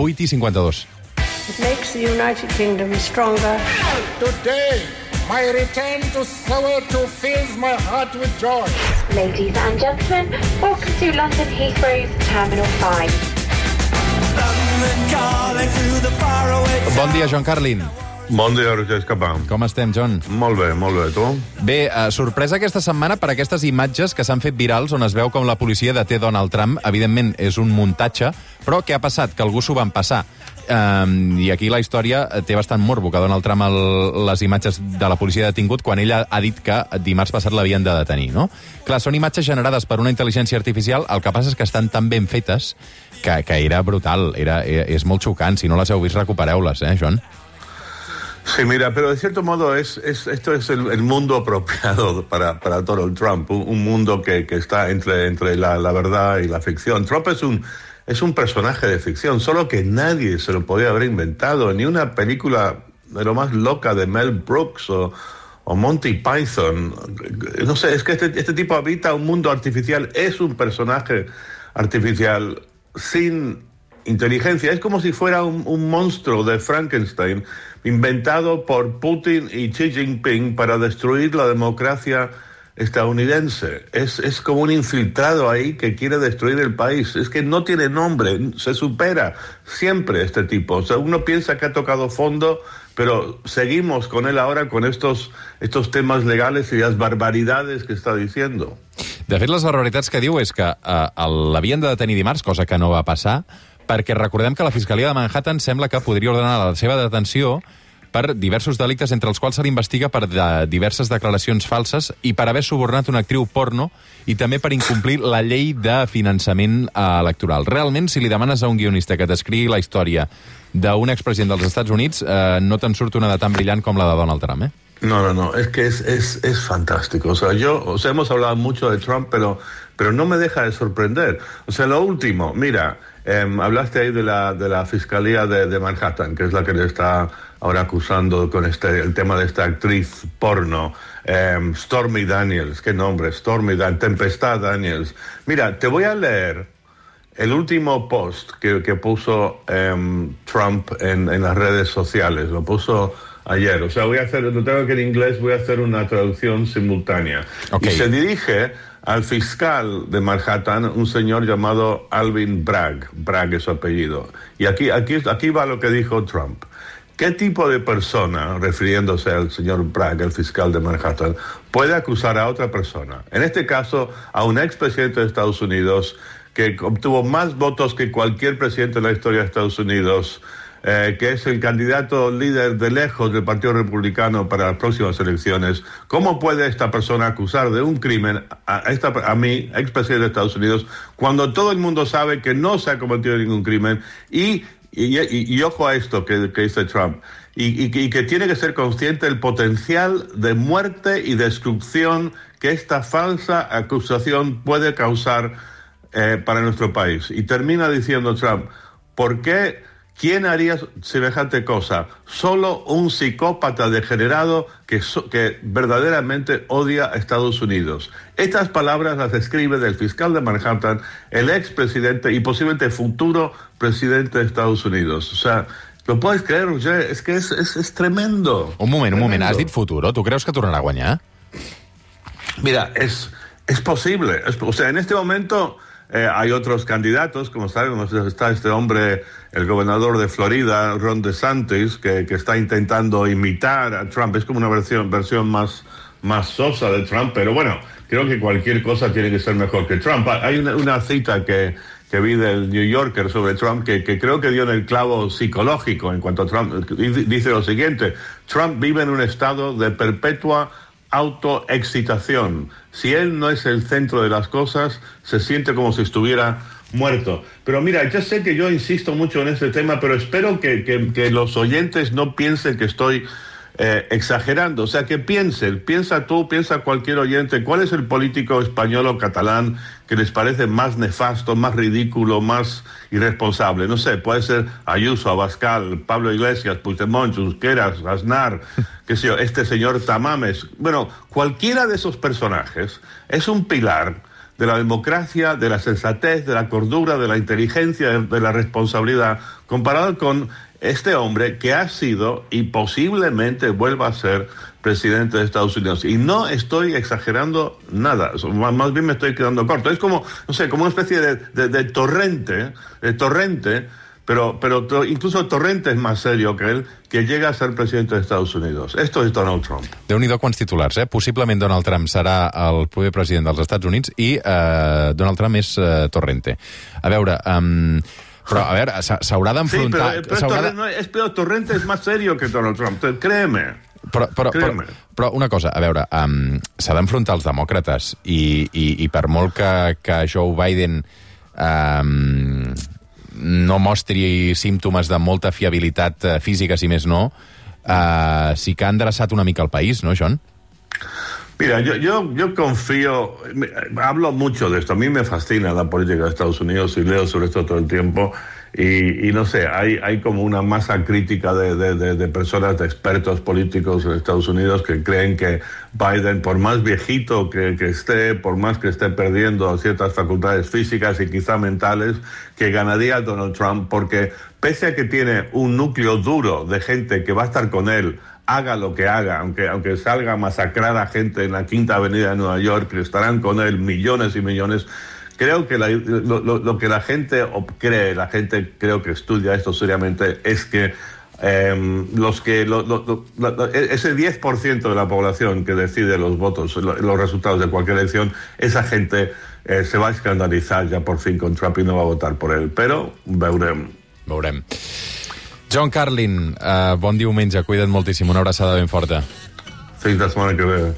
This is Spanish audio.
8 i 52. It makes the United Kingdom stronger. Today, my return to Soweto fills my heart with joy. Ladies and gentlemen, welcome to London Heathrow's Terminal 5. Bon dia, Joan Carlin. Bon dia, Roger Escapà. Com estem, John? Molt bé, molt bé. Tu? Bé, eh, sorpresa aquesta setmana per aquestes imatges que s'han fet virals on es veu com la policia deté Donald Trump. Evidentment, és un muntatge, però què ha passat? Que algú s'ho van passar. Um, I aquí la història té bastant morbo, que Donald Trump el, les imatges de la policia detingut quan ella ha dit que dimarts passat l'havien de detenir, no? Clar, són imatges generades per una intel·ligència artificial, el que passa és que estan tan ben fetes que, que era brutal, era, era, és molt xocant. Si no les heu vist, recupereu-les, eh, Joan? Sí, mira, pero de cierto modo es, es esto es el, el mundo apropiado para, para Donald Trump, un, un mundo que, que, está entre, entre la, la, verdad y la ficción. Trump es un, es un personaje de ficción, solo que nadie se lo podía haber inventado, ni una película de lo más loca de Mel Brooks o, o Monty Python. No sé, es que este, este tipo habita un mundo artificial, es un personaje artificial sin inteligencia. Es como si fuera un, un, monstruo de Frankenstein inventado por Putin y Xi Jinping para destruir la democracia estadounidense. Es, es como un infiltrado ahí que quiere destruir el país. Es que no tiene nombre, se supera siempre este tipo. O sea, uno piensa que ha tocado fondo, pero seguimos con él ahora con estos, estos temas legales y las barbaridades que está diciendo. De fet, les barbaritats que diu és que eh, l'havien de detenir dimarts, cosa que no va passar, perquè recordem que la Fiscalia de Manhattan sembla que podria ordenar la seva detenció per diversos delictes, entre els quals se l'investiga per de diverses declaracions falses i per haver subornat una actriu porno i també per incomplir la llei de finançament eh, electoral. Realment, si li demanes a un guionista que t'escrigui la història d'un expresident dels Estats Units, eh, no te'n surt una de tan brillant com la de Donald Trump, eh? No, no, no, es que es, es, es fantástico. O sea, yo, o sea, hemos hablado mucho de Trump, pero, pero no me deja de sorprender. O sea, lo último, mira, eh, hablaste ahí de la, de la Fiscalía de, de, Manhattan, que es la que le está ahora acusando con este, el tema de esta actriz porno, eh, Stormy Daniels, qué nombre, Stormy Daniels, Tempestad Daniels. Mira, te voy a leer el último post que, que puso eh, Trump en, en las redes sociales, lo puso ayer. O sea, voy a hacer, lo tengo que en inglés, voy a hacer una traducción simultánea. Okay. Y se dirige al fiscal de Manhattan, un señor llamado Alvin Bragg. Bragg es su apellido. Y aquí, aquí, aquí va lo que dijo Trump. ¿Qué tipo de persona, refiriéndose al señor Bragg, el fiscal de Manhattan, puede acusar a otra persona? En este caso, a un expresidente de Estados Unidos que obtuvo más votos que cualquier presidente de la historia de Estados Unidos, eh, que es el candidato líder de lejos del Partido Republicano para las próximas elecciones, ¿cómo puede esta persona acusar de un crimen a, esta, a mí, expresidente de Estados Unidos, cuando todo el mundo sabe que no se ha cometido ningún crimen? Y, y, y, y ojo a esto que, que dice Trump, y, que tiene que ser consciente del potencial de muerte y destrucción que esta falsa acusación puede causar eh, para nuestro país. Y termina diciendo Trump, ¿por qué? ¿Quién haría semejante cosa? Solo un psicópata degenerado que, so, que, verdaderamente odia a Estados Unidos. Estas palabras las escribe del fiscal de Manhattan, el expresidente y posiblemente futuro presidente de Estados Unidos. O sea, ¿lo puedes creer, Roger? Es que es, es, es tremendo. Un moment, tremendo. un moment. Has dit futuro? Tu creus que tornarà a guanyar? Mira, es, es posible. Es, o sea, en este momento... Eh, hay otros candidatos, como sabemos, está este hombre, el gobernador de Florida, Ron DeSantis, que, está intentando imitar a Trump. Es como una versión, versión más, más sosa de Trump, pero bueno, creo que cualquier cosa tiene que ser mejor que Trump. Hay una, una cita que, que, vi del New Yorker sobre Trump que, que, creo que dio en el clavo psicológico en cuanto a Trump. Dice lo siguiente, Trump vive en un estado de perpetua autoexcitación. Si él no es el centro de las cosas, se siente como si estuviera muerto. Pero mira, ya sé que yo insisto mucho en este tema, pero espero que, que, que los oyentes no piensen que estoy eh, exagerando. O sea, que piensen, piensa tú, piensa cualquier oyente, ¿cuál es el político español o catalán que les parece más nefasto, más ridículo, más irresponsable? No sé, puede ser Ayuso, Abascal, Pablo Iglesias, Puigdemont, Junqueras, Aznar, qué sé yo, este señor Tamames. Bueno, cualquiera de esos personajes es un pilar de la democracia, de la sensatez, de la cordura, de la inteligencia, de, la responsabilidad, comparado con este hombre que ha sido y posiblemente vuelva a ser presidente de Estados Unidos. Y no estoy exagerando nada, más bien me estoy quedando corto. Es como, no sé, como una especie de torrente, de torrente, pero, pero to- incluso torrente es más serio que él, que llega a ser presidente de Estados Unidos. Esto es Donald Trump. Déu-n'hi-do quants titulars, eh? Possiblement Donald Trump serà el primer president dels Estats Units i eh, Donald Trump és eh, Torrente. A veure, um, però, a veure, s'ha- s'haurà Sí, d'enfrontar... pero s'haurà Torrente, de- no, es peor, Torrente es más serio que Donald Trump, créeme. Però, però, però, però una cosa, a veure, um, s'ha d'enfrontar els demòcrates i, i, i per molt que, que Joe Biden um, no mostri símptomes de molta fiabilitat eh, física, si més no, uh, sí que ha endreçat una mica el país, no, John? Mira, yo, yo, yo confío, hablo mucho de esto, a mí me fascina la política de Estados Unidos y leo sobre esto todo el tiempo y, no sé, hay, hay como una masa crítica de, de- de- de personas, de expertos políticos en Estados Unidos que creen que Biden, por más viejito que, que esté, por más que esté perdiendo ciertas facultades físicas y quizá mentales, que ganaría Donald Trump porque pese a que tiene un núcleo duro de gente que va a estar con él haga lo que haga, aunque, aunque salga a masacrar a gente en la Quinta Avenida de Nueva York, que estarán con él millones y millones. Creo que la- lo, lo- lo que la gente cree, la gente creo que estudia esto seriamente, es que eh, los que lo- lo- lo- lo- ese 10% de la población que decide los votos, lo- los resultados de cualquier elección, esa gente eh, se va a escandalizar ya por fin con Trump y no va a votar por él. Pero veurem. Veurem. John Carlin, uh, bon diumenge, cuida't moltíssim, una abraçada ben forta. Fins la setmana que ve.